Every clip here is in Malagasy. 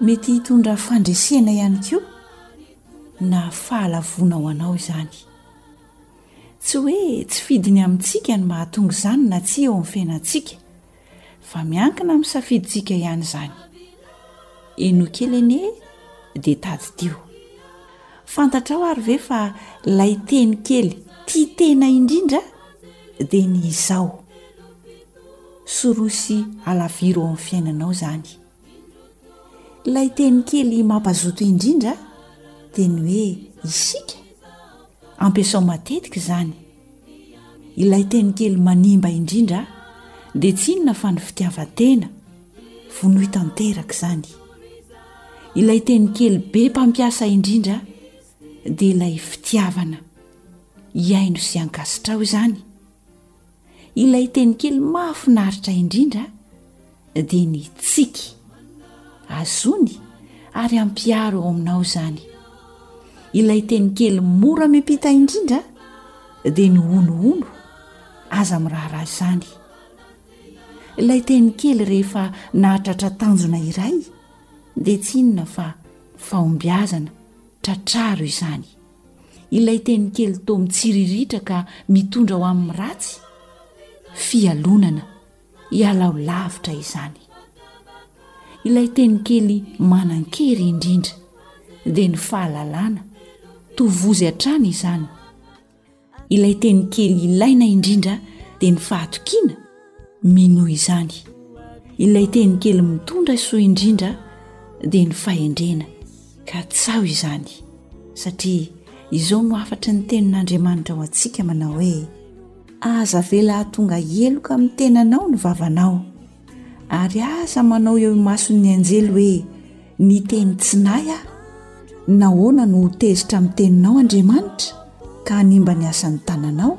Mety hitondra fandresena ihany koa na fahalavoana ho anao izany. Tsy hoe tsy fidiny amintsika ny mahatonga izany na tsia eo amin'ny fiainantsika, fa miankina amin'ny safidintsika ihany izany. Henoy kely anie dia tadidio. Fantatrao ary ve fa ilay teny kely tia tena indrindra dia ny izao. Sorohy sy alaviro ao amin'ny fiainanao izany. Ilay teny kely mampazoto indrindra dia ny hoe isika. Ampiasao matetika izany. Ilay teny kely manimba indrindra dia tsy inona fa ny fitiavan-tena. Vonoy tanteraka izany. Ilay teny kely be mpampiasa indrindra dia ilay fitiavana. Hihaino sy hankasitrao izany. ilay teny kely mahafinaritra indrindra dia ny tsiky azony ary ampiaro ao aminao izany ilay teny kely mora mipita indrindra dia ny onohono aza miraharaha izany ilay teny kely rehefa nahatratra tanjona iray dia tsy inona fa fahombiazana tratraro izany ilay teny kely toa mitsiriritra ka mitondra ho amin'ny ratsy? Fialonana, ialao lavitra izany. Ilay teny kely manan-kery indrindra dia ny fahalalana, tovozy hatrany izany. Ilay teny kely ilaina indrindra dia ny fahatokiana? minoa izany ilay teny kely mitondra soa indrindra dia ny fahendrena ka tsaho izany satria izao no hafatry ny tenin'andriamanitra ao antsika manao hoe aza vela hatonga heloka amin'ny tenanao ny vavanao ary aza manao eo imason'ny anjely hoe ny teny tsinay aho nahoana no ho tezitra amin'ny teninao andriamanitra ka hanimba ny asan'ny tananao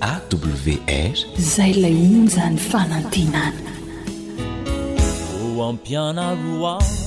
AWR Zay lay onjany fanantenana Ô ampianaro ahy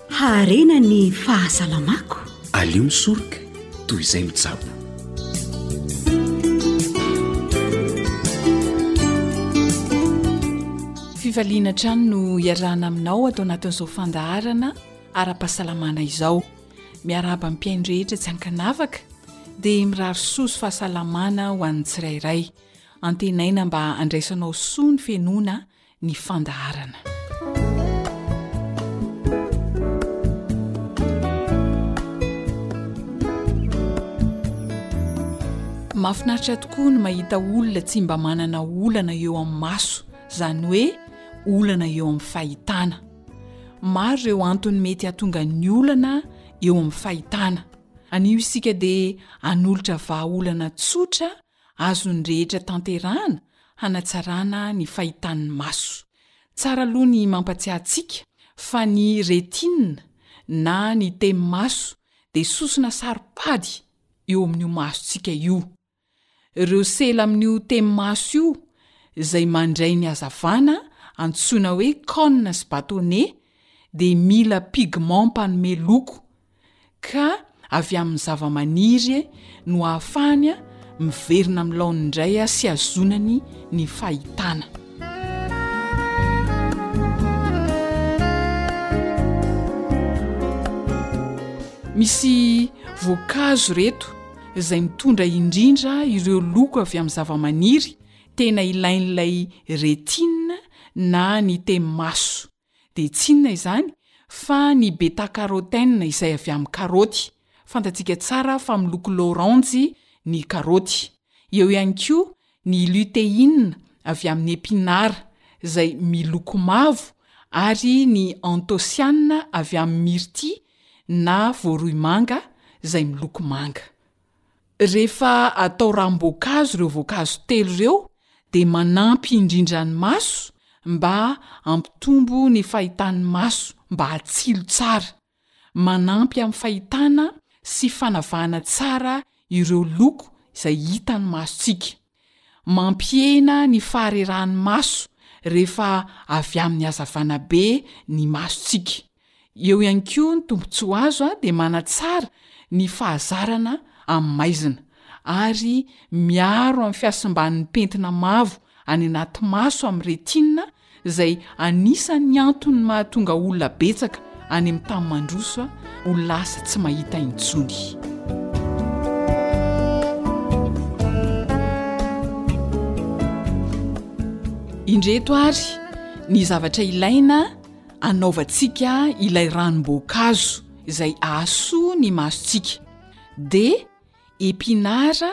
Haharena ny fahasalamako. Aleo misoroka toy izay mijabo. Fivaliana hatrany no iarahana aminao ato anatin'izao fandaharana ara-pahasalamana izao. Miarahaba amin'ny mpihaino rehetra tsy ankanavaka dia mirary soa sy fahasalamana ho an'ny tsirairay. Antenaina mba handraisanao soa ny fenoana ny fandaharana. Mahafinaritra tokoa ny mahita olona tsy mba manana olana eo amin'ny maso, izany hoe olana eo amin'ny fahitana. Maro ireo antony mety hahatonga ny olana eo amin'ny fahitana. Anio isika dia hanolotra vahaolana tsotra Azon'ny rehetra tanterahana hanatsarana ny fahitan'ny maso. Tsara aloha ny mampatsiahy antsika fa ny rétine na ny temi-maso dia sosona saro-pady eo amin'io masontsika io. Ireo sela amin'io temi-maso io izay mandray ny hazavana antsoina hoe cônes sy bâtonnets dia mila pigments mpanome loko. ka avy amin'ny zavamaniry no ahafahany miverina amin'ny laoniny indray sy azonany ny fahitana. Misy voankazo ireto izay mitondra indrindra ireo loko avy amin'ny zavamaniry tena ilain'ilay retina na ny te maso. dia tsy inona izany fa ny beta-carotène izay avy amin'ny karaoty, fantatsika tsara fa miloko laoranjy ny karaoty. Eo ihany koa ny lutéine avy amin'ny epinara izay miloko mavo ary ny antociane avy amin'ny myrtille na voaroy manga izay miloko manga. Rehefa atao ranom-boankazo ireo voankazo telo ireo dia manampy indrindra ny maso mba hampitombo ny fahitan'ny maso mba hatsilo tsara, manampy amin'ny fahitana sy fanavahana tsara ireo loko izay hitan'ny masontsika. Mampihena ny faharerahan'ny maso rehefa avy amin'ny hazavana be ny masontsika. Eo ihany koa ny tombontsoa azo dia manatsara ny fahazarana amin'ny maizina, ary miaro amin'ny fihasimban'ny pentina mavo any anaty maso amin'ny retina izay anisan'ny antony mahatonga olona betsaka any amin'ny tany mandroso ho lasa tsy mahita intsony. Indreto ary ny zavatra ilaina anaovantsika ilay ranom-boankazo izay ahasoa ny masontsika dia epinara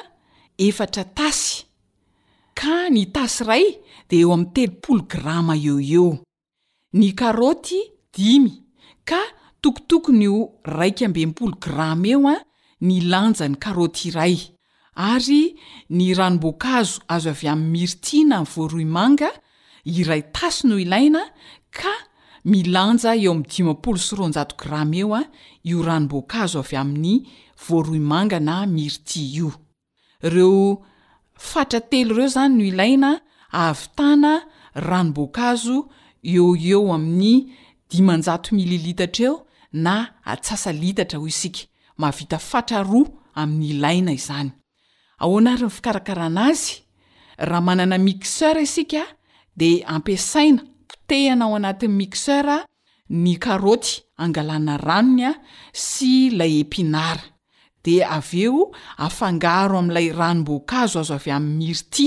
efatra tasy ka ny tasy iray dia eo amin'ny telopolo grama eo ho eo, ny karaoty dimy ka tokotokony ho iraika amby enimpolo grama eo ny lanjan'ny karaoty iray ary ny ranom-boankazo azo avy amin'ny mirty na voaroimanga iray tasy no ilaina ka milanja eo amin'ny dimampolo sy roanjato grama eo io ranom-boankazo avy amin'ny voaroimanga na mirty io. Ireo fatra telo ireo izany no ilaina hahavitana ranom-boankazo eo ho eo amin'ny dimanjato mililitatra eo na atsasa-litatra hoy isika. Mahavita fatra roa amin'ny ilaina izany. Ahoana ary ny fikarakarana azy? Raha manana mixeur isika dia ampiasaina, potehana ao anatin'ny mixeur ny karaoty angalana ranony sy ilay epinara de avy eo afangaro amin'ilay ranom-boankazo azo avy amin'ny mirty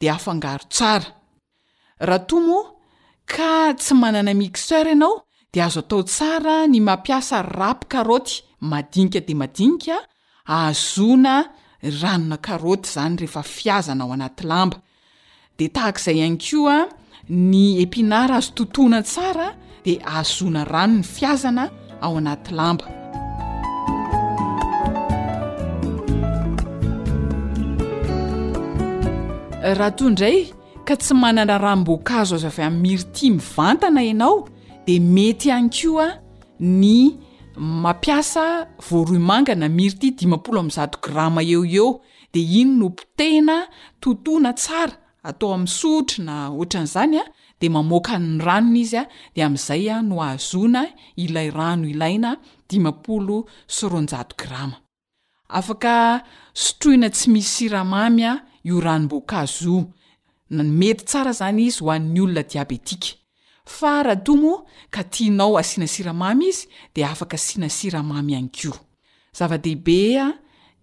de afangaro tsara, raha toa moa ka tsy manana mixeur ianao de azo atao tsara ny mampiasa rap karaoty madinika dia madinika Ahazoana ranona karaoty izany rehefa fihazana ao anaty lamba. Dia tahaka izay ihany koa ny epinara azo totoina tsara dia ahazoana ranony fihazana ao anaty lamba. Raha toa indray ka tsy manana ranom-boankazo azo avy amin'ny mirty mivantana ianao dia mety ihany koa ny mampiasa voaroimanga na mirty dimampolo amby zato grama eo ho eo, dia iny no potehina, totoina tsara, atao amin'ny sotro na ohatran'izany a, dia mamoaka ny ranony izy a, dia amin'izay no ahazoana ilay rano ilaina dimampolo sy roanjato grama. Afaka sotroina tsy misy siramamy io ranom-boankazo io, mety tsara izany izy ho an'ny olona diabetika. Fa raha toa moa ka tianao asiana siramamy izy dia afaka asiana siramamy ihany koa. Zava-dehibe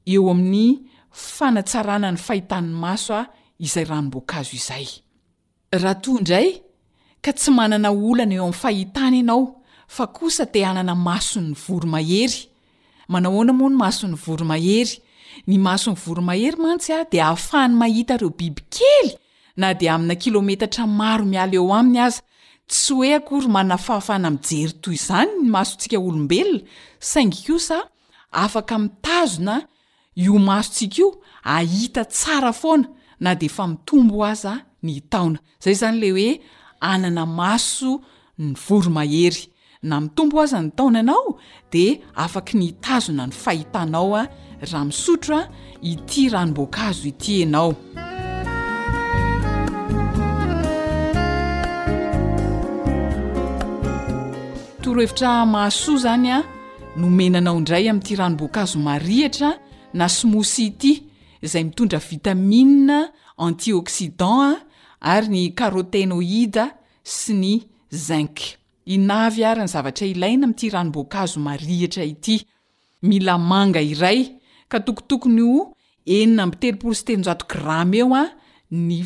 eo amin'ny fanatsarana ny fahitan'ny maso izay ranom-boankazo izay. Raha toa indray ka tsy manana olana eo amin'ny fahitana ianao fa kosa te hanana mason'ny voromahery, manahoana moa ny mason'ny voromahery? Ny mason'ny voromahery mantsy dia ahafahany mahita ireo bibikely na dia amina kilometatra maro miala eo aminy aza. Tsy hoe akory manana fahafahana mijery toy izany ny masontsika olombelona, saingy kosa afaka mitazona Io masontsika io ahita tsara foana na dia efa mitombo aza ny taona. Izay izany ilay hoe hanana maso ny voromahery. Na mitombo aza ny taonanao dia afaky ny hitazona ny fahitanao raha misotro ity ranom-boankazo ity ianao. Torohevitra mahasoa izany a! Nomena anao indray amin'ity ranom-boankazo marihitra na smoothie ity izay mitondra vitamina, antioxydants ary ny carotenoïdes sy ny zinc. Inona avy ary ny zavatra ilaina amin'ity ranom-boankazo marihitra ity? Mila manga iray ka toko tokony ho enina amby telopolo sy telonjato grama eo ny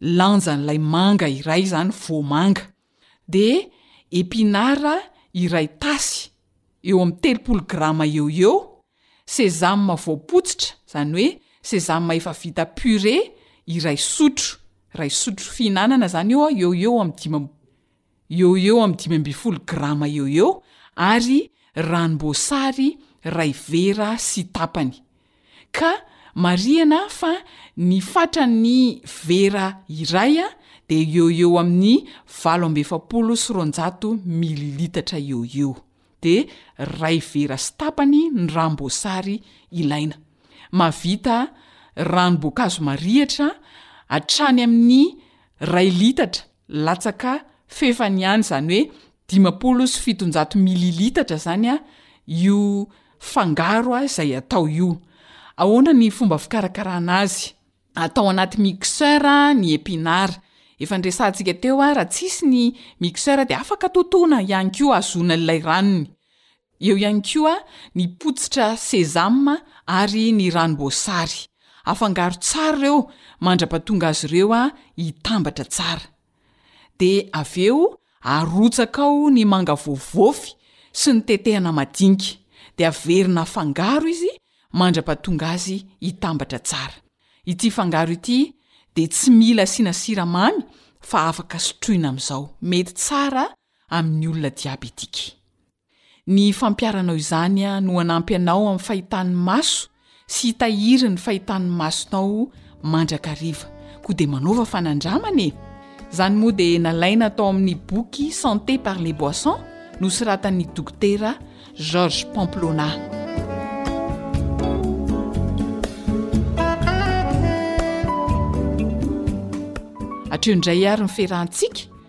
lanjan'ilay manga iray izany, voamanga. dia epinara iray tasy, eo amin'ny telopolo grama eo ho eo, sesame voapotsitra, izany hoe sesame efa vita puré, iray sotro, iray sotro fihinanana izany io an, eo ho eo amin'ny dimy amby, eo ho eo amin'ny dimy ambin'ny folo grama eo ho eo, ary ranom-boasary iray vera sy tapany. Ka marihana fa ny fatran'ny vera iray dia eo ho eo amin'ny valo amby efapolo sy roanjato mililitatra eo ho eo. Dia iray vera sy tapany ny ranom-boasary ilaina. Mahavita ranom-boankazo marihitra hatrany amin'ny iray litatra. latsaka f'efa niany zany hoe dimampolo sy fitonjato mililitatra zany a io fangaro a zay atao io ahoana ny fomba fikarakarana azy atao anaty mixeur a ny epinard efa niresahantsika teo a raha tsisy ny mixeur de afaka totoina ihany ko azona ilay ranony Eo ihany koa ny potsitra sésame ary ny ranom-boasary. Afangaro tsara ireo mandra-pahatonga azy ireo hitambatra tsara. Dia avy eo arotsaka ao ny manga voavofy sy ny tetehana madinika. Dia averina afangaro izy mandra-pahatonga azy hitambatra tsara. Ity fangaro ity dia tsy mila asiana siramamy fa afaka sotroina amin'izao. Mety tsara amin'ny olona diabetika. Ny fampiharanao izany no hanampy anao amin'ny fahitan'ny maso sy hitahiry ny fahitan'ny masonao mandrakariva. Koa dia manaova fanandramana e! Izany moa dia nalaina tao amin'ny boky Santé par les boissons nosoratan'ny Dokotera Georges Pamplona. Hatreo indray ary ny fiarahantsika.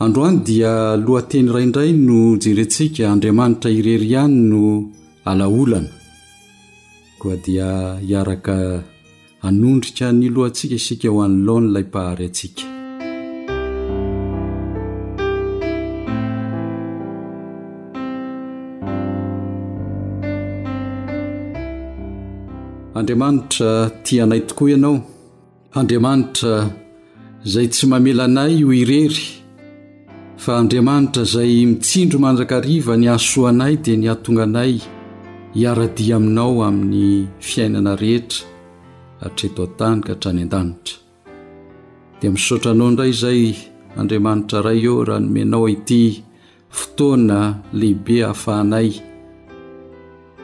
Androany dia lohateny iray indray no jerentsika, Andriamanitra irery ihany no alaolana. Koa dia hiaraka hanondrika ny lohantsika isika ho an'ny laon'ilay Mpahary antsika. Andriamanitra, tia anay tokoa Ianao. Andriamanitra izay tsy mamela anay ho irery fa Andriamanitra izay mitsindro mandrakariva ny hasoanay dia ny hatonga anay hiara-dia aminao amin'ny fiainana rehetra hatreto an-tany ka hatrany an-danitra dia misaotra anao indray izay Andriamanitra Ray ô raha nomenao ity fotoana lehibe hahafahanay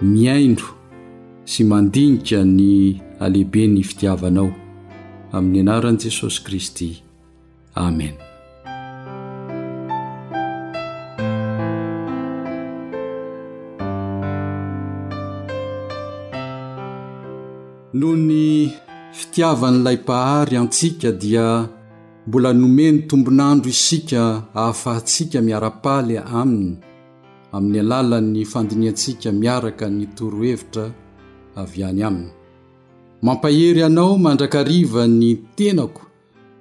mihaino sy mandinika ny halehiben'ny fitiavanao. Amin'ny anaran'i Jesosy Kristy. Amen. Noho ny fitiavan'ilay Mpahary antsika dia Mbola nomeny tombon'andro isika ahafahantsika miara-paly Aminy amin'ny alalan'ny fandinihantsika miaraka ny torohevitra avy any Aminy. Mampahery anao mandrakariva ny tenako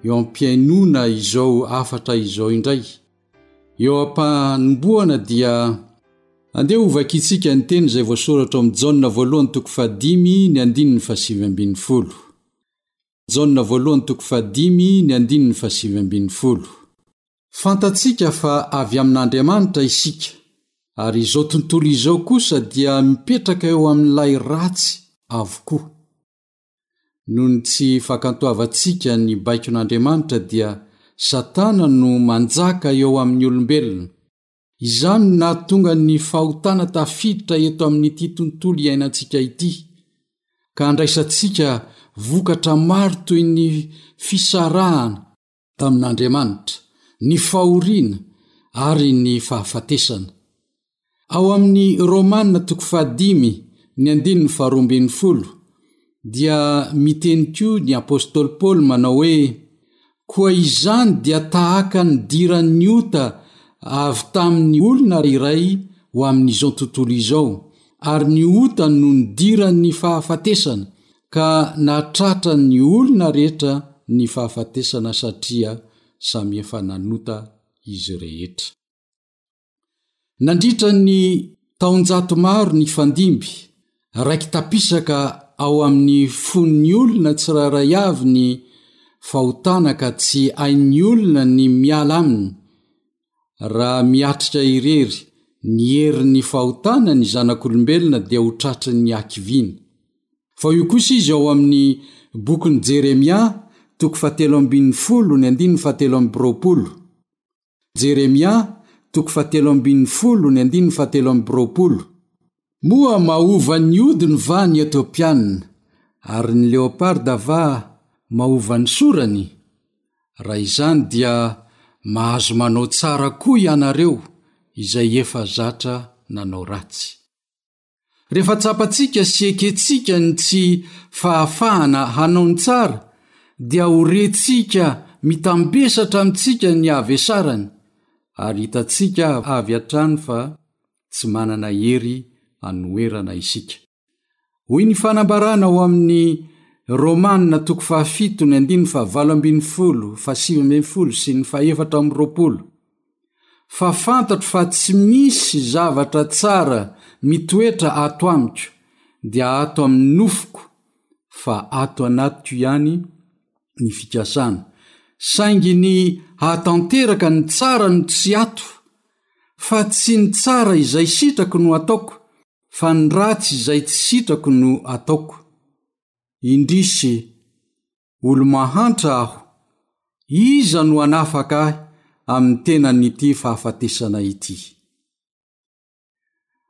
eo am-pihainoana izao hafatra izao indray. Eo am-panombohana dia. Andeha ho vakintsika ny teny izay voasoratra ao amin'ny Jaona voalohany toko fahadimy ny andininy fahasivy ambin'ny folo. Jaona voalohany toko fahadimy ny andininy fahasivy ambin'ny folo. Fantatsika fa avy amin'Andriamanitra isika, ary izao tontolo izao kosa dia mipetraka eo amin'ilay ratsy avokoa. Noho ny tsy fakantoavantsika ny baikon'Andriamanitra dia Satana no manjaka eo amin'ny olombelona. Izany no nahatonga ny fahotana tafiditra eto amin'ity tontolo iainantsika ity, ka andraisantsika vokatra maro toy ny fisarahana tamin'Andriamanitra, ny fahoriana ary ny fahafatesana. Ao amin'ny Romana toko fahadimy ny andininy faharoa ambin'ny folo dia miteny koa ny apostoly Paoly manao hoe, Koa izany dia tahaka ny diran'ny ota avy tamin'ny olona iray ho amin'izao tontolo izao, ary ny ota no nidiran'ny fahafatesana, ka nahatratra ny olona rehetra ny fahafatesana satria samy efa nanota izy rehetra. Nandritra ny taonjato maro nifandimby raiki-tapisaka ao amin'ny fon'ny olona tsirairay avy ny fahotana ka tsy hain'ny olona ny miala aminy raha miatrika irery ny herin'ny fahotana ny zanak'olombelona dia ho tratry ny hakiviana. Fa io kosa izy ao amin'ny bokin'i Jeremia, toko fahatelo ambin'ny folo, ny andininy fahatelo amby roapolo. Jeremia toko fahatelo ambin'ny folo ny andininy fahatelo amby roapolo. Moa mahova ny odiny va ny Etiopiana, ary ny leoparda va mahova ny sorany? Raha izany dia mahazo manao tsara koa ianareo izay efa zatra nanao ratsy. Rehefa tsapantsika sy ekentsika ny tsy fahafahana hanao ny tsara, dia ho rentsika mitambesatra amintsika ny havesarany, ary hitantsika avy hatrany fa tsy manana hery hanoherana isika. Hoy ny fanambarana ao amin'ny Romana toko fahafito ny andininy fahavalo ambin'ny folo, fahasivy ambin'ny folo sy ny fahefatra amby roapolo. fa fantatro fa tsy misy zavatra tsara mitoetra ato amiko dia ato amin'ny nofoko fa ato anatiko ihany ny fikasana, saingy ny hahatanteraka ny tsara no tsy ato, fa tsy ny tsara izay sitrako no ataoko fa ny ratsy izay tsy sitrako no ataoko. Indrisy! Olo-mahantra aho. Iza no hanafaka ahy amin'ny tenan'ity fahafatesana ity?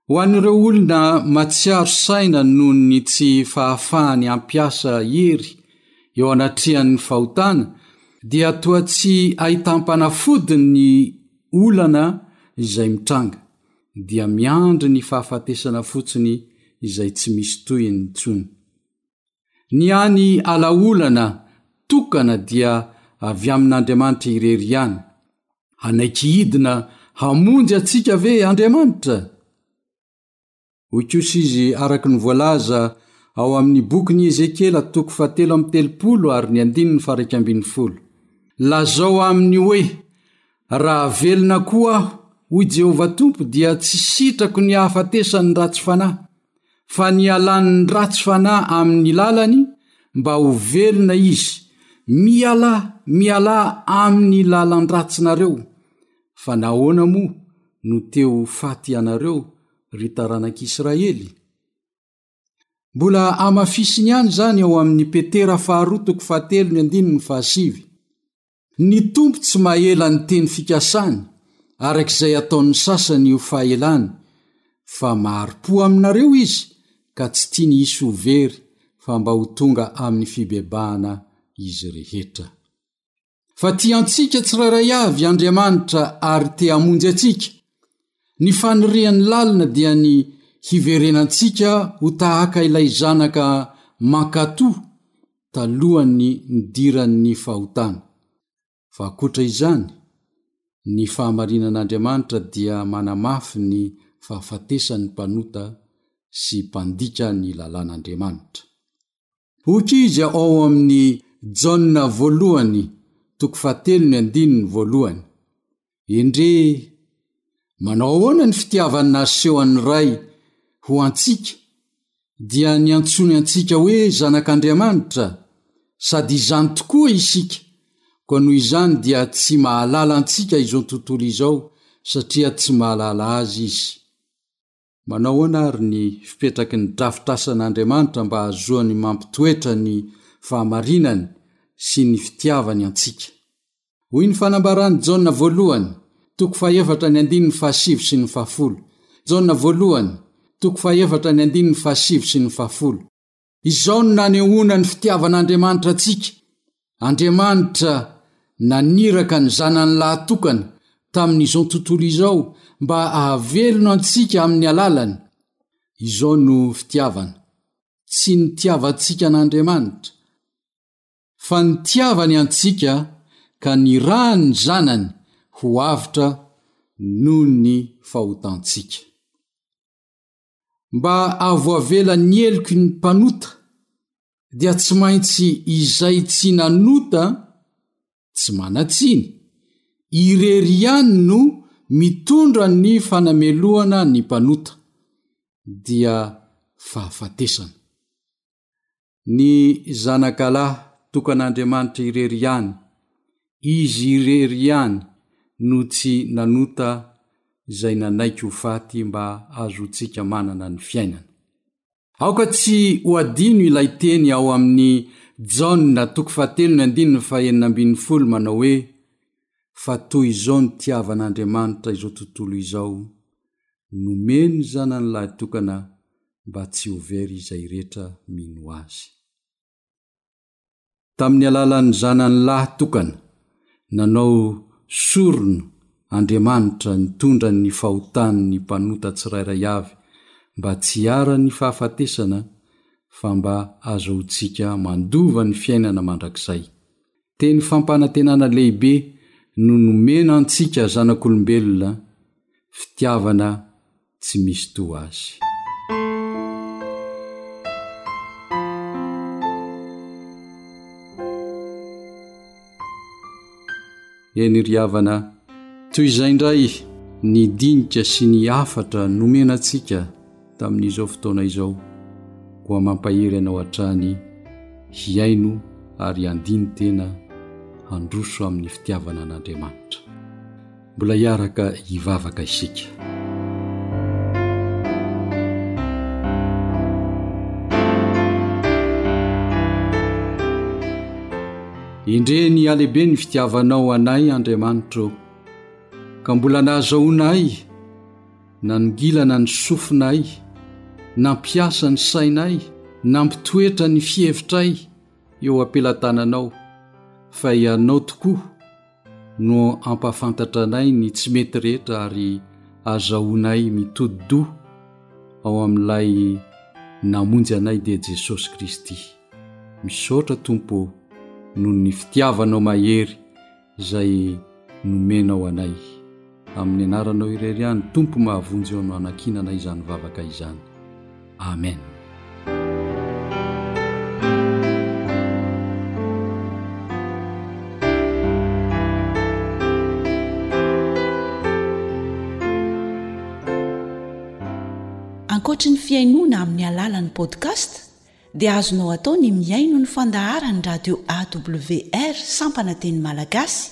Ho an'ireo olona matsiaro saina noho ny tsy fahafahany hampiasa hery eo anatrehan'ny fahotana, dia toa tsy ahitam-panafody ny olana izay mitranga, dia miandry ny fahafatesana fotsiny izay tsy misy tohiny intsony. Ny any alaolana tokana dia avy amin'Andriamanitra irery ihany. Hanaiky hidina hamonjy antsika ve Andriamanitra? Hoy kosa izy araka ny voalaza ao amin'ny bokin'i Ezekiela toko fahatelo amby telopolo ary ny andininy faha iraika ambin'ny folo, Lazao aminy hoe, Raha velona koa aho, hoy Jehovah Tompo, dia tsy sitrako ny hahafatesan'ny ratsy fanahy, fa ny hialan'ny ratsy fanahy amin'ny lalany, mba ho velona izy. Mialà, mialà amin'ny lalan-dratsinareo! Fa nahoana moa no te-ho faty ianareo, ry taranak'Israely? Mbola hamafisiny ihany izany ao amin'ny Petera faharoa toko fahatelo ny andininy fahasivy. Ny Tompo tsy mahela ny teny fikasany, araka izay ataon'ny sasany io fahelany, fa mahari-po aminareo izy ka tsy tiany hisy ho very fa mba ho tonga amin'ny fibebahana izy rehetra. fa tia antsika tsirairay avy Andriamanitra ary te hamonjy antsika. Ny faniriany lalina dia ny hiverenantsika ho tahaka ilay zanaka mankatò talohan'ny nidiran'ny fahotana. Fa ankoatra izany, ny fahamarinan'Andriamanitra dia manamafy ny fahafatesan'ny mpanota sy mpandika ny lalàn'Andriamanitra. Boky izay ao amin'i Jaona Voalohany, toko fahatelo ny andininy voalohany. Endrey! Manao ahoana ny fitiavany naseho an'ny Ray ho antsika, dia niantsoany antsika hoe zanak'Andriamanitra? Sady izany tokoa isika, koa noho izany dia tsy mahalala antsika izao tontolo izao, satria tsy mahalala Azy izy. Manao ahoana àry ny fipetraky ny drafitrasan'Andriamanitra mba hahazoany mampitoetra ny fahamarinany sy ny fitiavany antsika? Hoy ny fanambaran'i Jaona Voalohany, toko fahefatra ny andininy fahasivy sy ny fahafolo, Jaona Voalohany, toko fahefatra ny andininy fahasivy sy ny fahafolo, Izao no nanehoana ny fitiavan'Andriamanitra antsika, Andriamanitra naniraka ny Zanany lahatokana tamin'izao tontolo izao mba hahavelona antsika amin'ny alalany. Izao no fitiavana, tsy ny nitiavantsika an'Andriamanitra, fa nitiavany antsika ka nirahany ny Zanany ho avotra noho ny fahotantsika. Mba hahavoavelan'ny heloky ny mpanota, dia tsy maintsy izay tsy nanota tsy manan-tsiny, irery ihany no mitondra ny fanamelohana ny mpanota, dia fahafatesana. ny zanakalahy tokan'Andriamanitra irery ihany, izy irery ihany no tsy nanota izay nanaiky ho faty mba hahazoantsika manana ny fiainana. Aoka tsy ho adino ilay teny ao amin'ny Jaona toko fahatelo ny andininy fahenina ambin'ny folo manao hoe, Fa toy izao nitiavan'Andriamanitra izao tontolo izao, nomeny Zanany Lahitokana mba tsy ho very izay retra mino Azy. Tamin'ny alalan'ny Zanany lahy tokana, nanao sorona Andriamanitra nitondra ny fahotan'ny mpanota tsirairay avy mba tsy hiaran'ny fahafatesana fa mba azahoantsika mandova ny fiainana mandrakizay. Teny fampanantenana lehibe no nomena antsika zanak'olombelona, fitiavana tsy misy toa azy. Eny ry havana, toy izay indray ny dinika sy ny hafatra nomena antsika tamin'izao fotoana izao, koa mampahery anao hatrany hihaino ary handini-tena handroso amin'ny fitiavana an'Andriamanitra. Mbola hiaraka hivavaka isika. Indre ny alehibe ny fitiavanao anay Andriamanitra ô, ka mbola nahazahoana ahy, nanongilana ny sofinay, nampiasa ny sainay, nampitoetra ny fihevitray eo am-pelatananao, fa ianao tokoa, no hampahafantatra anay ny tsy mety rehetra ary azahoanay mitodi-doha ao amin'ilay namonjy anay dia Jesosy Kristy. Misaotra Tompo ô noho ny fitiavanao mahery izay nomenao anay. Amin'ny anaranao irery ihany Tompo mahavonjy eo no hanankinana izany vavaka izany. Amen. Ankoatry ny fihainoana amin'ny alalan'ny podcast dia azonao atao ny mihaino ny fandaharan'ny radio awr sampana teny malagasy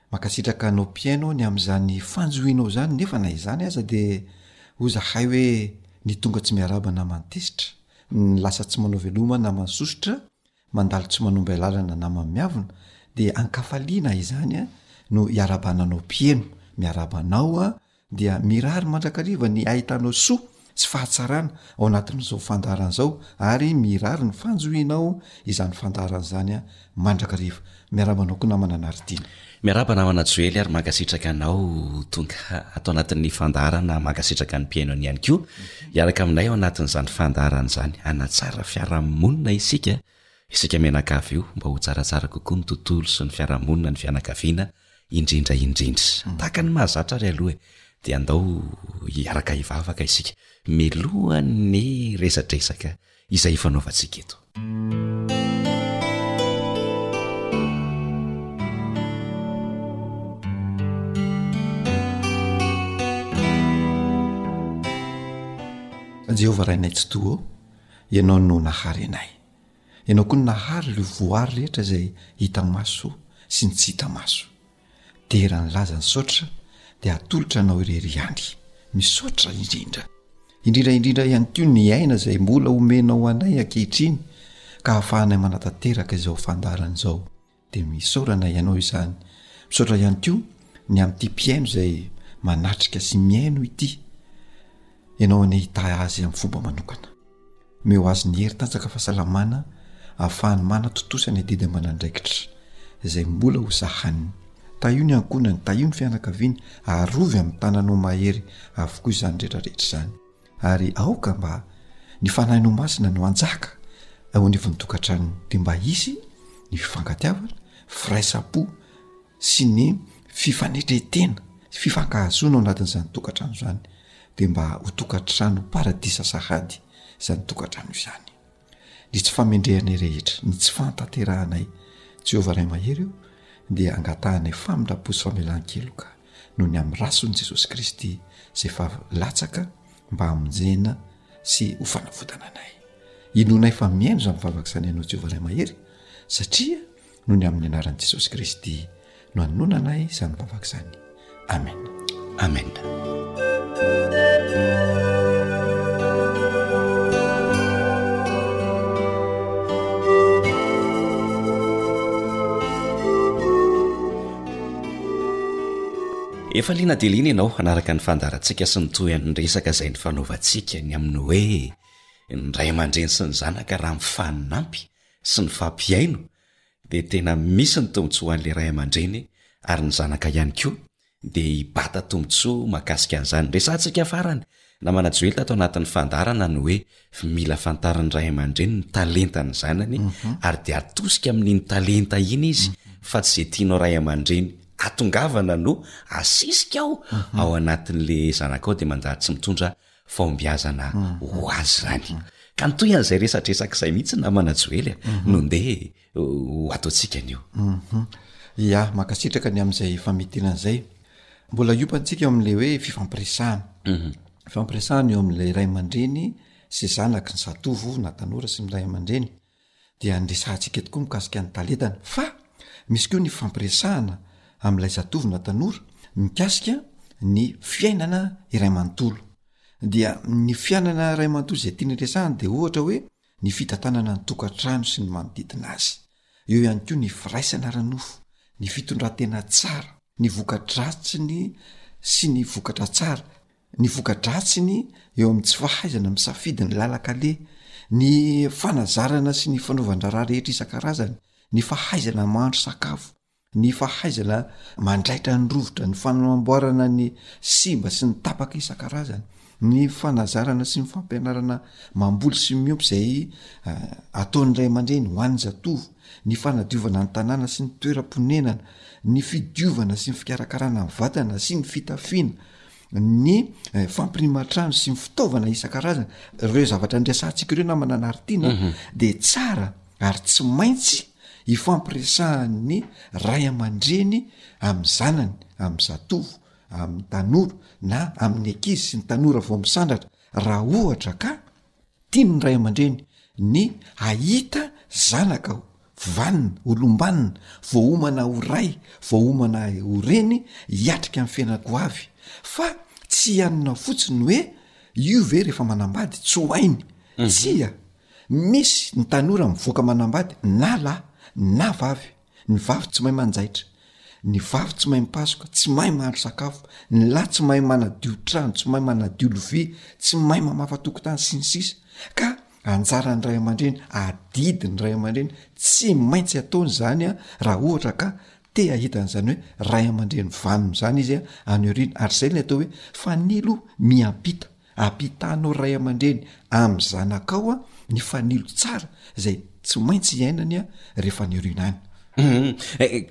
Mankasitraka anao mpihaino ny amin'izany fanjohianao izany nefa na izany aza dia hoy zahay hoe ny tonga tsy miarahaba naman'ny tezitra, ny lasa tsy manao veloma naman'ny sosotra, mandalo tsy manomboy alalana naman'ny miavona dia ankafaliana izany no iarahabananao mpihaino, miarahaba anao dia mirary mandrakariva ny ahitanao soa sy fahatsarana ao anatin'izao fandaharana izao ary mirary ny fanjohianao izany fandaharana izany aho mandrakariva. Miarahaba anao koa namana Naritina. Miarahaba namana Joely ary mankasitraka anao tonga ato anatin'ny fandaharana, mankasitraka ny mpihainony ihany koa hiaraka aminay ao anatin'izany fandaharana izany. Hanatsara fiarahamonina isika, isika mianakavy io mba ho tsaratsara kokoa ny tontolo sy ny fiarahamonina, ny fianakaviana indrindra indrindra. Tahaka ny mahazatra ary aloha e, dia andao hiaraka hivavaka isika miloha ny resadresaka izay hifanaovantsika eto. Jehovah Rainay Tsitoha ô, Ianao no nahary anay. Ianao koa nahary ireo voary rehetra izay hita maso sy ny tsy hita maso. Dera ny laza ny saotra dia hatolotra anao irery ihany. Misaotra indrindra. Indrindra indrindra ihany koa ny aina izay mbola omenao anay ankehitriny ka hahafahanay manatanteraka izao fandaharana izao. Dia misaorana ianao izany. Misaotra ihany koa ny amin'ity mpihaino izay manatrika sy mihaino ity. Ianao anie hitahy azy amin'ny fomba manokana. Omeo azy ny hery tanjaka fahasalamana ahafahany manatontosa ny adidy aman'andraikitra izay mbola ho sahaniny. Tahio ny ankohonany, tahio ny fianakaviany, arovy amin'ny tananao mahery avokoa izany rehetra rehetra izany. Ary aoka mba ny Fanahinao Masina no hanjaka eo anivon'ny tokantranony, dia mba hisy ny fifankatiavana, firaisam-po sy ny fifanetren-tena sy fifankahazoana ao anatin'izany tokantrano izany, dia mba ho tokantrano paradisa sahady izany tokantrano izany. Ny tsy famendrehanay rehetra, ny tsy fahatanterahanay Jehovah Ray mahery io dia angatahanay famindram-po sy famelan-keloka noho ny amin'ny rasin'i Jesosy Kristy izay efa latsaka mba hamonjena sy ho fanavotana anay. Inoanay fa mihaino izany vavaka izany ianao Jehovah Ray mahery satria Noho ny amin'ny anaran'i Jesosy Kristy no anononanay izany vavaka izany. Amena. Amena. Efa liana dia liana ianao hanaraka ny fandarantsika sy ny tohan'ny resaka izay nifanaovantsika ny amin'ny hoe ny ray aman-dreny sy ny zanaka raha mifaninampy sy ny fampihaino dia tena misy ny tombontsoa hoan'ilay ray aman-dreny ary ny zanaka ihany koa dia hibata tombontsoa mahakasika an'izany. Resahantsika farany na manajoely tato anatin'ny fandaharana ny hoe mila fantarin'ny ray aman-dreny ny talentan'ny zanany mhm. ary dia atosika amin'iny talenta iny izy mhm. fa tsy izay tianao ray aman-dreny atongavana no asisika ao mhm. ao anatin'la zanakao dia manjary tsy mitondra Fahombiazana ho azy izany. Ka mitohy an'izay resadresaka izay mihitsy namana Joely a, mhm. no ndeha ho ataontsika anio. Mhm. Ia, mankasitraka ny amin'izay famitinana izay. Mbola hiopa antsika eo amin'ilay hoe fifampiresahana. Mhm. Fifampiresahana eo amin'ilay ray aman-dreny sy zanaky ny zatovo na tanora sy ny ray aman-dreny. dia niresahantsika tokoa mikasika ny talentany fa misy koa ny fifampiresahana amin'ilay zatovo na tanora mikasika ny fiainana iray manontolo dia ny fianana iray manontolo izay tiany resahany dia ohatra hoe ny fitantanana ny tokantrano sy ny manodidina azy eo ihany koa ny firaisana ara-nofo ny fitondran-tena tsara ny vokadratsiny sy ny vokatra tsara ny voka-dratsiny eo amin'ny tsy fahaizana misafidy ny lalan-kaleha, ny fanazarana sy ny fanaovan-draharaha rehetra isan-karazany, ny fahaizana mahandro sakafo, ny fahaizana mandraitra ny rovitra, ny fanamboarana ny simba sy ny tapaka isan-karazany, ny fanazarana sy ny fampianarana mamboly sy miompy izay ataon'ny ray aman-dreny ho an'ny zatovo, ny fanadiovana ny tanàna sy ny toeram-ponenana, ny fidiovana sy ny fikarakarana ny vatana sy ny fitafiana, ny eh, fampirimatrano sy ny fitaovana isan-karazana ireo zavatra nresantsika ireo namana anaritiana mhm. de tsara ary tsy maintsy ifampiresahan'ny ray aman-dreny amin'ny zanany amin'ny zatovo amin'ny tanora na amin'ny ankizy sy ny tanora vao misandratra raha ohatra ka Tian'ny ray aman-dreny ny hahita zanaka ho vanona, ho lombanona, voaomana ho ray, voaomana ho reny hiatrika ny fiainana goavy. Fa tsy hianona fotsiny hoe io ve rehefa manambady tsy ho hainy. Tsia! Misy ny tanora mivoaka manambady na lahy na vavy. Ny vavy tsy mahay manjaitra, ny vavy tsy mahay mipasoka, tsy mahay mahandro sakafo, ny lahy tsy mahay manadio trano, tsy mahay manadio lovia, tsy mahay mamafa tokotany sy ny sisa ka anjaran'ny ray aman-dreny, adidin'ny ray aman-dreny, tsy maintsy ataony zany a raha ohatra ka te ahita an'zany hoe ray aman-dreny vanona zany izy any aoriana ary zay ny atao hoe fanilo miampita Ampitanao ray aman-dreny amin'ny zanakao ny fanilo tsara izay tsy maintsy iainany rehefa nirina any.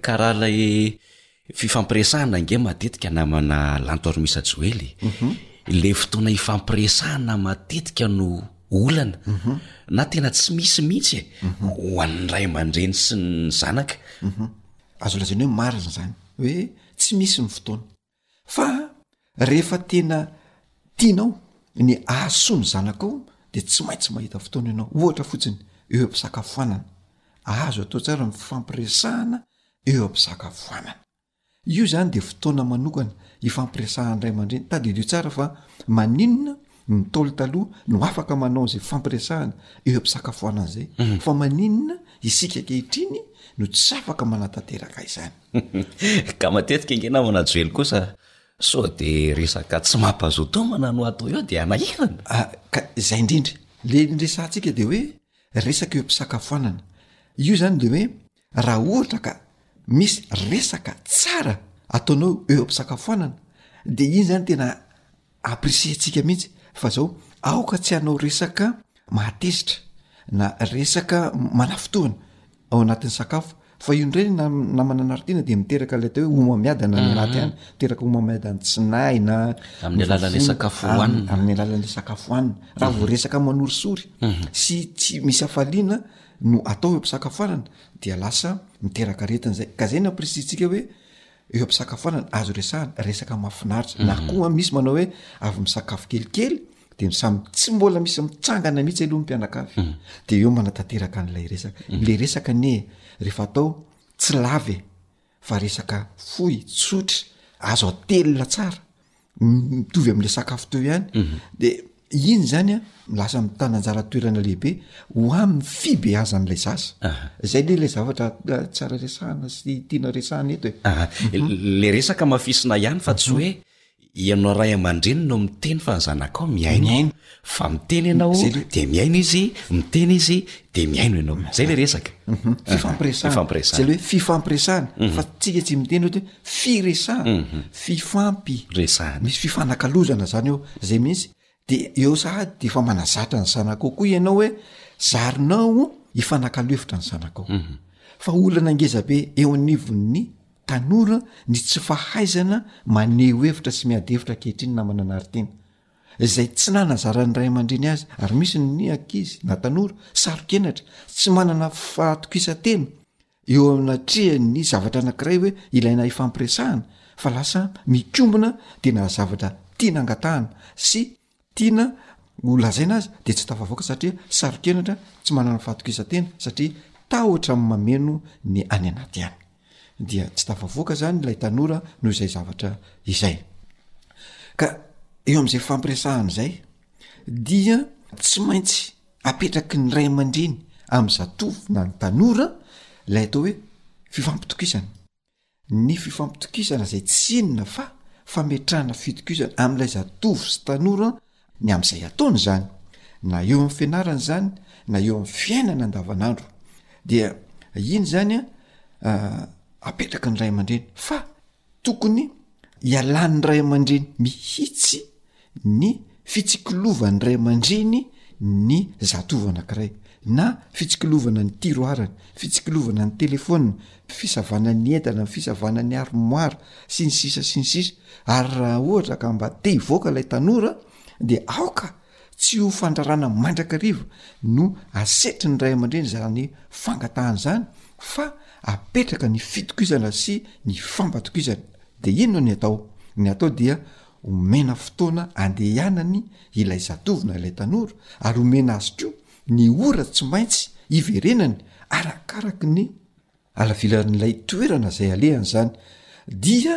Ka raha ilay fifampiresahana ange matetika namana Lanto ary Misa Joely e! Ilay fotoana hifampiresahana matetika no olana na tena tsy misy mihitsy e! Ho an'ny ray aman-dreny sy ny zanaka. Azo lazaina hoe marina izany hoe tsy misy ny fotoana. fa rehefa tena tianao ny ahasoa ny zanakao de tsy maintsy mahita fotoana ianao ohatra fotsiny eo am-pisakafoanana azo atao tsara ny fifampiresahana eo am-pisakafoanana io zany de fotoana manokana ifampiresahan-dray aman-dreny tadidio tsara fa maninona Ny Ntaolo taloha no afaka manao izay fampiresahana eo am-pisakafoanana izay, fa maninona isika ankehitriny no tsy afaka manatanteraka izany? Ka matetika ange namana Joely kosa sao dia resaka tsy mampazoto homana no atao eo dia hanahirana. Ah, ka izay indrindra. Ilay niresahantsika dia hoe resaka eo am-pisakafoanana. Io izany dia hoe Raha ohatra ka misy resaka tsara ataonao eo am-pisakafoanana de iny zany tena apprecier-ntsika mihitsy fa zao aoka tsy hanao resaka mahatezitra na resaka manafintohina ao anatin'ny sakafo fa io indray na namana anaritiana de miteraka lay atao hoe homamiadana any anaty any miteraka homamiadana tsy nahy na Amin'ny alalan'le sakafo hohanina. amin'ny alalan'le sakafo hohanina raha vao resaka manorisory sy tsy misy hafaliana no atao eo am-pisakafoanana dia lasa miteraka aretina zay ka zay nampirisihitsika hoe eo am-pisakafoanana azo resahana resaka mahafinaritra na mhm. koa misy manao hoe avy misakafo kelikely de misamy tsy mbola misy mitsangana mihitsy aloha mpianakavy mhm. de eo manatanteraka an'ilay resaka mhm. le resaka anie rehefa atao tsy lava e fa resaka fohy tsotra azo atelina tsara mitovy am'le sakafo teo ihany mhm. de iny zany a lasa mitana anjara toerana lehibe ho amn'ny fibeazan'lay zaza zay le le zavatra eh, tsara resahana sy tiana resahana eto e ah, mhm. le resaka mafisina ihany fa tsy hoe Ianao ray aman-dreny no miteny fa ny zanakao mihaino, fa miteny ianao dia mihaino izy, miteny izy dia mihaino ianao. Izay ilay resaka. Mhm. Fifampiresahana. Fifampiresahana. Izay hoe fifampiresahana. Mhm. Fa tsika tsy miteny ohatra hoe firesahana. Mhm. Fifampiresahana. Misy fifanakalozana izany eo. Izay mihitsy. De eo sahady efa manazatra ny zanakao koa ianao hoe zarinao hifanakalo hevitra ny zanakao mhm. fa olana ngezabe eo anivon'ny tanora ny tsy fahaizana maneho hevitra sy miady hevitra ankehitriny namana naritena izay tsy nanazarany ray aman-dreny azy ary misy ny ankizy na tanora sarokenatra tsy manana fahatokisan-tena eo anatrehany ny zavatra anankiray hoe ilaina hifampiresahana fa lasa mikombona de na zavatra tiana angatahana sy tiana ho lazaina aza de tsy tafavoaka satria saro-kenatra tsy manana fahatokisan-tena satria tahotra am mameno ny any anaty any dia tsy tafavoaka zany ilay tanora noho izay zavatra izay ka eo am'izay fifampiresahana izay dia tsy maintsy apetraky ny ray aman-dreny amin'ny zatovo na ny tanora lay atao hoe fifampitokisana ny fifampitokisana zay tsy inona fa fametrahana fitokisana amin'ilay zatovo sy tanora ny am'izay ataony zany na eo amin'ny fianarany zany na eo amin'ny fiainana andavanandro dia iny zany a ah, apetraky ny ray aman-dreny fa Tokony hialan'ny ray aman-dreny mihitsy ny fitsikolovan'ny ray aman-dreny ny zatovo anankiray, na fitsikilovana ny tiroirany, fitsikilovana ny telefaoniny, fisavana ny entana, fisavana ny armoire, sy ny sisa sy ny sisa. Ary raha ohatra ka mba te hivoaka ilay tanora dia aoka Tsy ho fandrarana mandrakariva no asetrin'ny ray aman-dreny izany fangatahana izany fa apetraka ny fitokisana sy ny fampatokisana. Dia inona ny atao? Ny atao dia omena fotoana andehanany ilay zatovo na ilay tanora ary omena azy koa ny ora tsy maintsy hiverenany arakaraky ny halavilan'ilay toerana izay alehany izany dia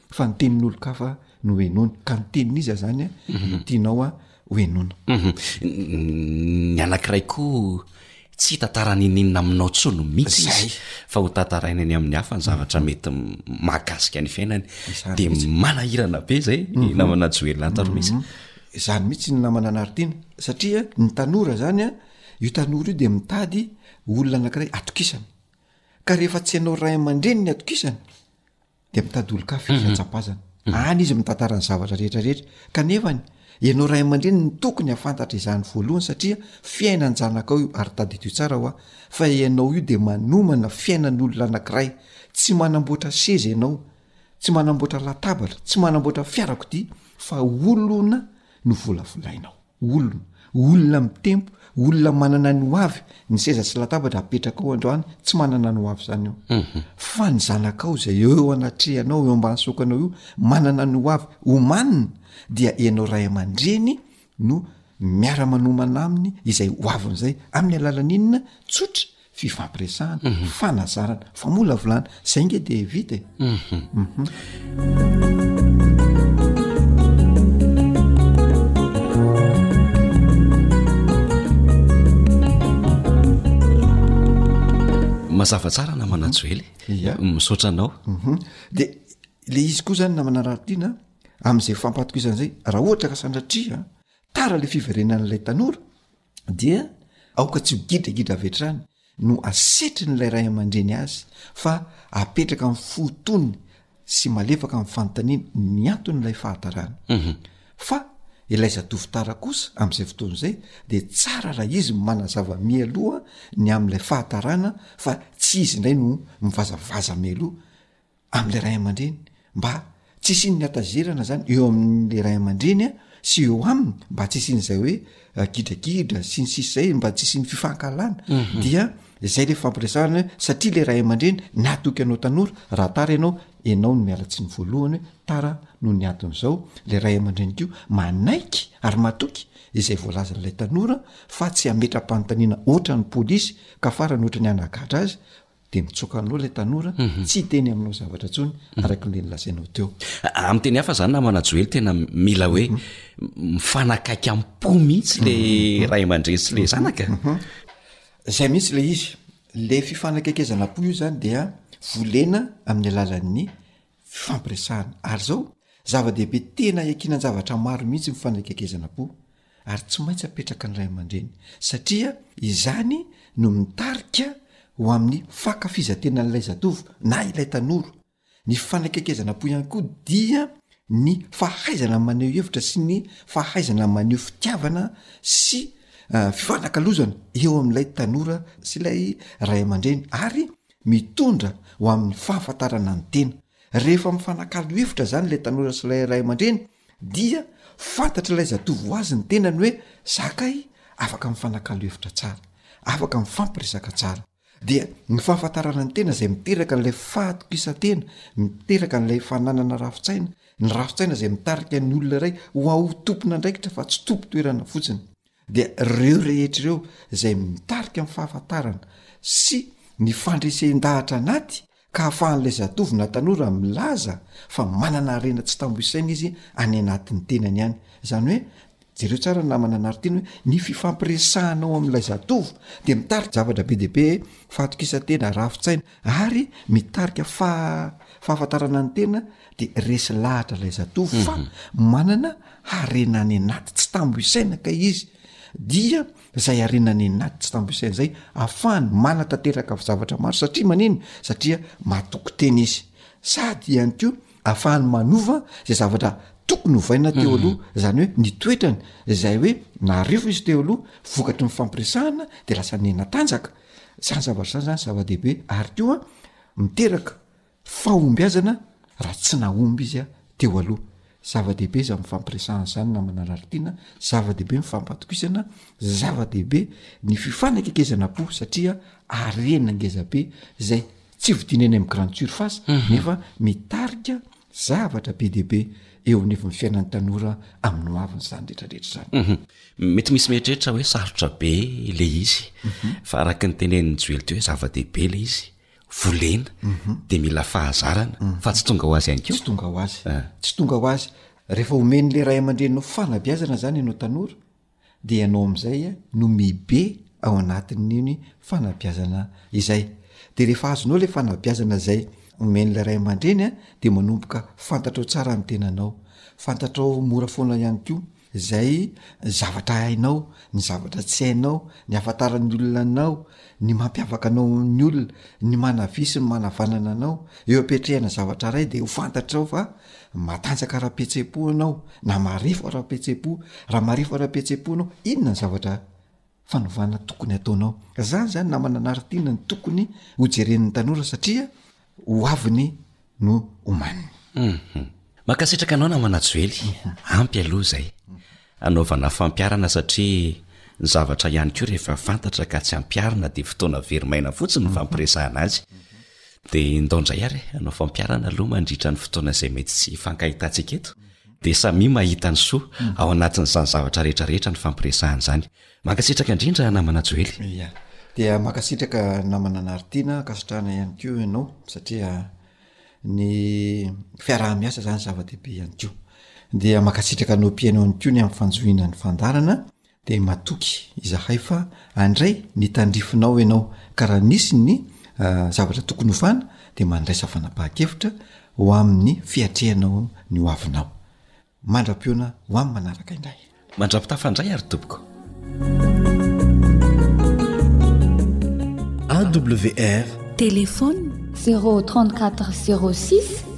fa ny tenin'olon-kafa no henony ka ny tenin'iza zany mhm. tianao a ho henona mhm. ny anankiray koa tsy tantara ny ninina aminao tsono mihitsy izy fa ho tantaraina ny amin'ny hafa ny zavatra mhm. mety mahakasika ny fiainany de manahirana be zay ny namana joelina antaro mihitsy zany mihitsy ny namana anaritiana satria ny tanora zany a io tanora io de mitady olona anankiray atokisany ka rehefa tsy ianao ray aman-dreny ny atokisany de mitady olon-kafa izy atsapazana mhm. mhm. any izy mitantara ny zavatra rehetra rehetra kanefany ianao ray aman-dreny ny tokony hafantatra izany voalohany satria fiaina ny zanakao io ary tady itoy tsara hoa fa ianao io de manomana fiainan'olona anakiray tsy manamboatra seza ianao tsy manamboatra latabatra tsy manamboatra fiarakodia fa olona no volavolainao Olona, olona mitempo, olona manana ny hoavy, ny seza sy latabatra apetrakao androany tsy manana ny hoavy zany eo. Fa ny zanakao izay eo eo anatrehanao eo ambany sokanao io manana ny hoavy omanina dia ianao ray aman-dreny no miara-manomana aminy izay hoaviny izay amin'ny alalan'inona? Tsotra fifampiresahana fanazarana fa mola volana zay nge de vita e mazava tsara na manajoely misaotra anao mhm. de le izy koa zany na manararitiana am'izay fampatoko izany zay raha ohatra ka sandratriha tara le fiverenan'ilay tanora dia aoka tsy ho gidragidra avy hatrany no asetrin' ilay ray aman-dreny azy fa apetraka amin'ny fo tony sy malefaka amin'ny fanontaniana ny anton' ilay fahatarana mhm. fa ilay zatovo tara kosa amin'izay fotoana izay dia tsara raha izy manazava mialoha ny amin'ilay fahatarana fa tsy izy indray no mivazavaza mialoha am'le ray aman-dreny mba tsy isian'ny hatazerana zany eo am'le ray aman-dreny a sy eo aminy mba tsy isian'izay hoe eh, gidragidra sy ny sisy zay mba tsy isian'ny fifankahalana mhm. dia zay le fampiresahana hoe satria le ray aman-dreny natoky anao tanora raha tara ianao ianao ny miala tsy ny voalohany hoe tara no ny adin'izao le ray aman-dreny ko manaiky ary matoky izay voalaza n'ilay tanora fa tsy hametra-panontaniana ohatra ny polisy ka farany ohatra ny anagadra azy de mitsoaka aloha ilay tanora tsy hiteny aminao zavatra intsony araka ilay nilazainao teo amin'ny teny hafa zany namana joely tena mila hoe mifanakaiky am-po mihitsy le ray aman-dreny sy le zanaka izay mihitsy le izy le fifanakaikezana am-po io zany dia volena amin'ny alalan'ny fifampiresahana. Ary izao, zava-dehibe tena hiankinan-javatra maro mihitsy ny fandraikekezana-po, ary tsy maintsy apetraky ny ray aman-dreny, satria izany no mitarika ho amin'ny fankafizan-tenan'ilay zatovo na ilay tanora. Ny fandraikekezana-po ihany koa dia ny fahaizana maneho hevitra sy ny fahaizana maneho fitiavana sy fifanakalozana eo amin'ilay tanora sy ilay ray aman-dreny, ary Mitondra ho amin'ny fahafantarana ny tena. Rehefa mifanakalo hevitra izany ilay tanora sy ilay ray aman-dreny dia fantatr'ilay zatovo ho azy ny tenany hoe zakay afaka mifanakalo hevitra tsara, afaka mifampiresaka tsara. Dia ny fahafantarana ny tena izay miteraka an'ilay fahatokisan-tena, miteraka an'ilay fananana rafi-tsaina, ny rafi-tsaina izay mitarika ny olona iray ho aho tompon'andraikitra fa tsy tompon-toerana fotsiny. dia ireo rehetra ireo izay mitarika amin'ny fahafantarana sy ny fandresen-dahatra anaty ka hahafahan'ilay zatovo na tanora milaza fa manana harena tsy tambo isaina izy any anatin'ny tenany any izany hoe jereo tsara ny namana anaritiana hoe ny fifampiresahana ao amin'ilay zatovo dia mitarika zavatra be deaibe fahatokisantena rafitsaina ary mitarika fa fahafantarana ny tena de resy lahatra lay zatovo fa mhm. manana harena any anaty tsy tambo isaina ka izy dia zay harena any anaty tsy tambo isaina zay afahany manatanteraka vy zavatra maro satria maniny satria matoko tena izy sady ihany ko afahany manova zay zavatra tokony hovaina teo mhm. aloha zany hoe ny toetrany zay hoe narivo izy teo aloha vokatry ny fampiresahana de lasa nena tanjaka zany zavatra zany zany zava-dehibe ary koa miteraka fahombiazana raha tsy nahomby izy a teo aloha zava-dehibe izany mifampiresahana izany namana lalitiana zava-dehibe ny fampatokisana zava-dehibe ny fifanakekezana po satria arena ngezabe zay tsy vidina eny am grande surface mhm. nefa mitarika zavatra be dehibe eo anivon'ny fiainan'ny tanora amin'ny hoaviny zany retrarehetra zany mhm. mety misy meritreritra hoe sarotra be le izy mhm. fa araka ny tenen'ny joely teo hoe zava-dehibe le izy volena dia mila fahazarana fa tsy tonga ho azy any ko tsy tonga ho azy ah. tsy tonga ho azy rehefa omen'la ray aman-dreny no fanabiazana zany ianao tanora de ianao am'izay a no mibe ao anatin'iny fanabiazana izay de rehefa azonao le fanabiazana zay omen'la ray aman-dreny a de manomboka fantatrao tsara ny tenanao fantatrao mora foana ihany ko izay zavatra hainao, ny zavatra tsy hainao, ny ahafantaran'ny olona anao, ny mampiavaka anao amin'ny olona, ny manavia sy ny manavanana anao, eo am-piatrehana zavatra iray dia ho fantatrao fa matanjaka ara-pihetseham-po ianao na marefo ara-pihetseham-po, raha marefo ara-pihetseham-po ianao inona ny zavatra fanovana tokony ataonao zany zany namana anaritiana ny tokony ho jeren'ny tanora satria ho aviny no omaniny mhm. makasitraka anao namana joely mhm. ampy aloha zay mhm. anaovana fampiarana satria ny zavatra ihany koa rehefa fantatra ka tsy ampiarina dia fotoana very maina fotsiny ny fampiresahana azy Dia ndao ndray ary e, hanao fampiharana aloha mandritra ny fotoana izay mety tsy hifankahitantsika eto, dia samia mahita ny soa ao anatin'izany zavatra rehetra rehetra ny fampiresahana izany. Mankasitraka indrindra namana Joely. Ia. Dia mankasitraka namana Naritiana, ankasitrahana ihany koa ianao satria ny fiaraha-miasa izany zava-dehibe ihany koa. Dia mankasitraka anao mpihaino ihany koa ny amin'ny fanjohiana ny fandaharana Dia matoky izahay fa handray ny tandrifinao ianao, ka raha misy ny zavatra tokony hofana dia mandraisa fanapahan-kevitra ho amin'ny fiatrehanao ny hoavinao. Mandra-pihaona ho amin'ny manaraka indray. Mandra-pitafa indray ary tompoko. AWR. Téléphone, 034 06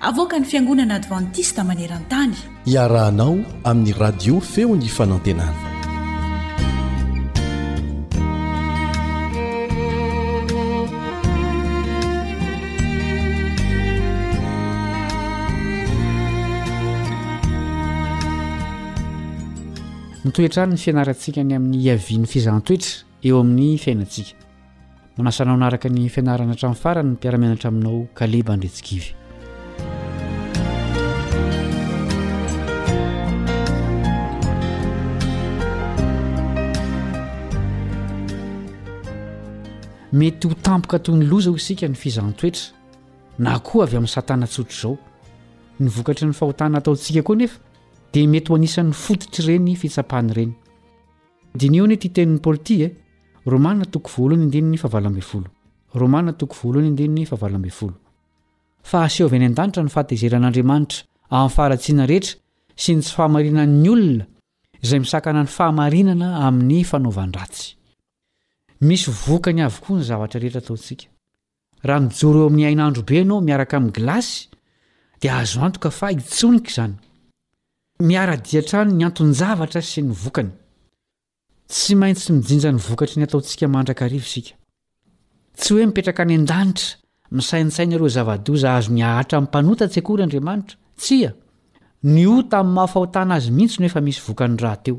Avoakan'ny Fiangonana Advantista maneran-tany. Iarahanao amin'ny Radio Feon'ny Fanantenana. Mitohy hatrany ny fianarantsika ny amin'ny hiavian'ny fizahan-toetra eo amin'ny fiainantsika. Manasa anao hanaraka ny fianarana hatramin'ny farany ny mpiara-mianatra aminao Caleb Andritsikivy. Mety ho tampoka toy ny loza ho isika ny fizahan-toetra na koa avy amin'ny satana tsotra izao. Ny vokatry ny fahotana ataontsika koa nefa dia mety ho anisan'ny fototr'ireny fitsapana ireny. Diniho anie ity tenin'i Paoly ity e! Romana toko voalohany andininy fahavalo ambin'ny folo. Romana toko voalohany andininy fahavalo ambin'ny folo. Fa haseho avy any an-danitra ny fahatezeran'Andriamanitra amin'ny faharatsiana rehetra sy ny tsy fahamarinan'ny olona izay misakana ny fahamarinana amin'ny fanaovan-dratsy. Misy vokany avokoa ny zavatra rehetra ataontsika. Raha mijoro eo amin'ny hainandro be ianao miaraka amin'ny gilasy, dia azo antoka fa hitsonika izany. Miara-dia hatrany ny anton-javatra sy ny vokany. Tsy maintsy mijinja ny vokatry ny ataontsika mandrakariva isika. Tsy hoe mipetraka any an-danitra misaintsaina ireo zava-doza azony ahatra amin'ny mpanota tsy akory Andriamanitra. Tsia, ny ota amin'ny maha-fahotana azy mihitsy no efa misy vokany rahateo.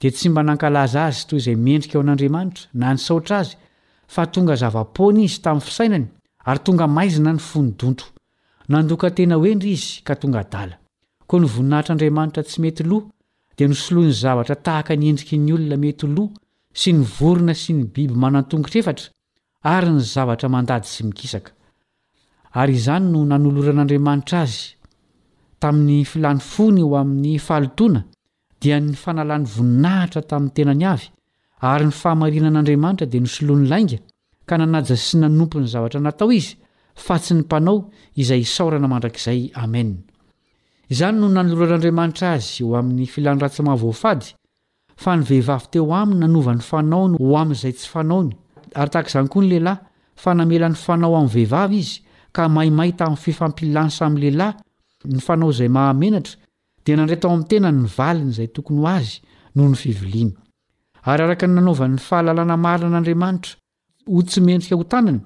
dia tsy mba nankalaza Azy toy izay mendrika ho an'Andriamanitra na nisaotra Azy, fa tonga zava-poana Izy tamin'ny fisainany, ary tonga maizina ny fony donto. Nandoka tena ho hendry Izy ka tonga adala. Koa ny voninahitr'Andriamanitra tsy mety lo dia nosoloiny zavatra tahaka ny endriky ny olona mety ho lo, sy ny vorona sy ny biby manan-tongotra efatra, ary ny zavatra mandady sy mikisaka. Ary izany no nanoloran'Andriamanitra Azy tamin'ny filany fony ho amin'ny fahalotoana dia ny fanalany voninahitra tamin'ny tenany avy, ary ny fahamarinan'Andriamanitra dia nosoloany lainga, ka nanaja sy nanompo ny zavatra natao izy, fa tsy ny mpanao, izay isaorana mandrakizay. Amena. Izany no nanoloran'Andriamanitra azy ho amin'ny filany ratsy mahavoafady, fa ny vehivavy teo aminy nanova ny fanaony ho amin'izay tsy fanaony, ary tahaka izany koa ny lehilahy, fa namela ny fanao amin'ny vehivavy izy, ka maimay tamin'ny fifampilansa amin'ny lehilahy, ny fanao izay mahamenatra, dia nandray tao amin'ny tenany ny valiny izay tokony ho azy noho ny fiviliany. Ary araka ny nanaovany ny fahalalana marina an'Andriamanitra ho tsy mendrika ho tanany,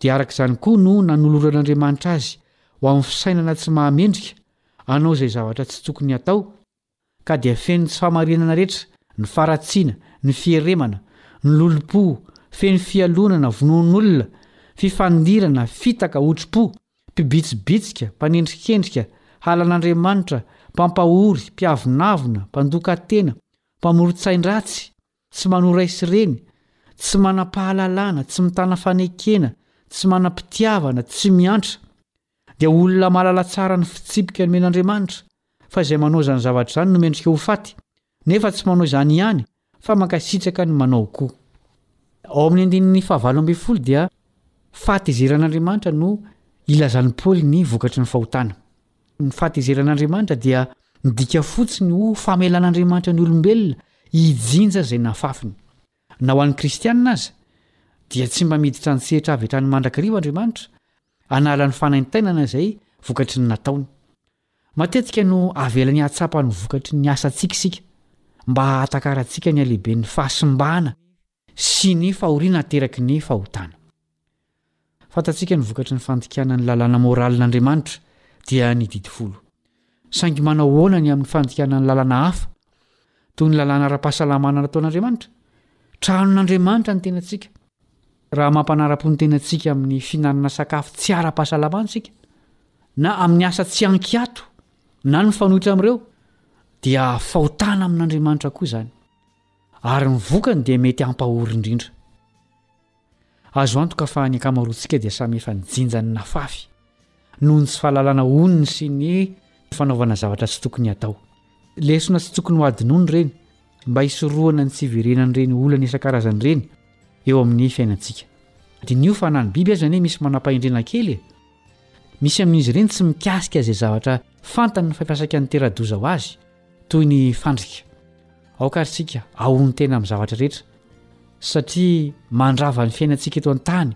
dia araka izany koa no nanoloran'Andriamanitra azy ho amin'ny fisainana tsy mahamendrika hanao izay zavatra tsy tokony hatao, ka dia feno tsy fahamarinana rehetra, ny faharatsiana, ny fieremana, ny lolompo, feno fialonana, vonoan'olona, fifandirana, fitaka, otripo, mpibitsibitsika, mpanendrikendrika, halan'Andriamanitra, mpampahory, mpiavonavona, mpandoka tena, mpamoron-tsain-dratsy, tsy manoa ray sy reny, tsy manam-pahalalana, tsy mitana fanekena, tsy manam-pitiavana, tsy miantra, dia olona malala tsara ny fitsipika nomen'Andriamanitra, fa izay manao izany zavatra izany no mendrika ho faty, Nefa tsy manao izany ihany fa mankasitraka ny manao koa. Ao amin'ny andininy fahavalo ambin'ny folo dia fahatezeran'Andriamanitra no ilazan'i Paoly ny vokatry ny fahotana. Ny fahatezeran'Andriamanitra dia midika fotsiny ho famelan'Andriamanitra ny olombelona hijinja izay nafafiny. Na ho an'ny kristiana aza dia tsy mba miditra an-tsehatra avy hatrany mandrakariva Andriamanitra hanala ny fanaintainana izay vokatry ny nataony. Matetika no avelany hahatsapa ny vokatry ny asantsika isika, mba hahatakarantsika ny halehiben'ny fahasimbana sy ny fahoriana ateraky ny fahotana. Fantatsika ny vokatry ny fandikana ny lalàna moralin'Andriamanitra, dia ny Didy Folo. Saingy manao ahoana ny amin'ny fandikana ny lalàna hafa, toy ny lalàna ara-pahasalamana nataon'Andriamanitra? Tranon'Andriamanitra ny tenantsika. Raha mampanara-po ny tenantsika amin'ny fihinanana sakafo tsy ara-pahasalamana isika, na amin'ny asa tsy an-kiato na ny fanoitra amin'ireo, dia fahotana amin'Andriamanitra koa izany, ary ny vokany dia mety hampahory indrindra. Azo antoka fa ny ankamaroantsika dia samy efa nijinja ny nafafy. noho ny tsy fahalalana onony sy ny fanaovana zavatra tsy tokony hatao. Lesona tsy tokony ho adinony ireny mba hisorohana ny tsy hiverenan'ireny olana isan-karazany ireny eo amin'ny fiainantsika. Diniho fa na ny biby aza anie misy manam-pahendrena kely e! Misy amin'izy ireny tsy mikasika izay zavatra fantany fa fiasaikan'ny tera-doza ho azy. Toy ny fandrika. Aoka ary isika hahonon-tena amin'ny zavatra rehetra, satria mandrava ny fiainantsika eto an-tany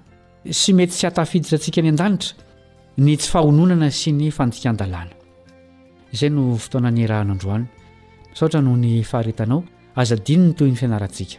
sy mety tsy hahatafiditra antsika any an-danitra ny tsy fahononana sy ny fandikan-dalàna. Izay no fotoana niarahana androany. Misaotra noho ny faharetanao. Aza adino ny tohin'ny fianarantsika.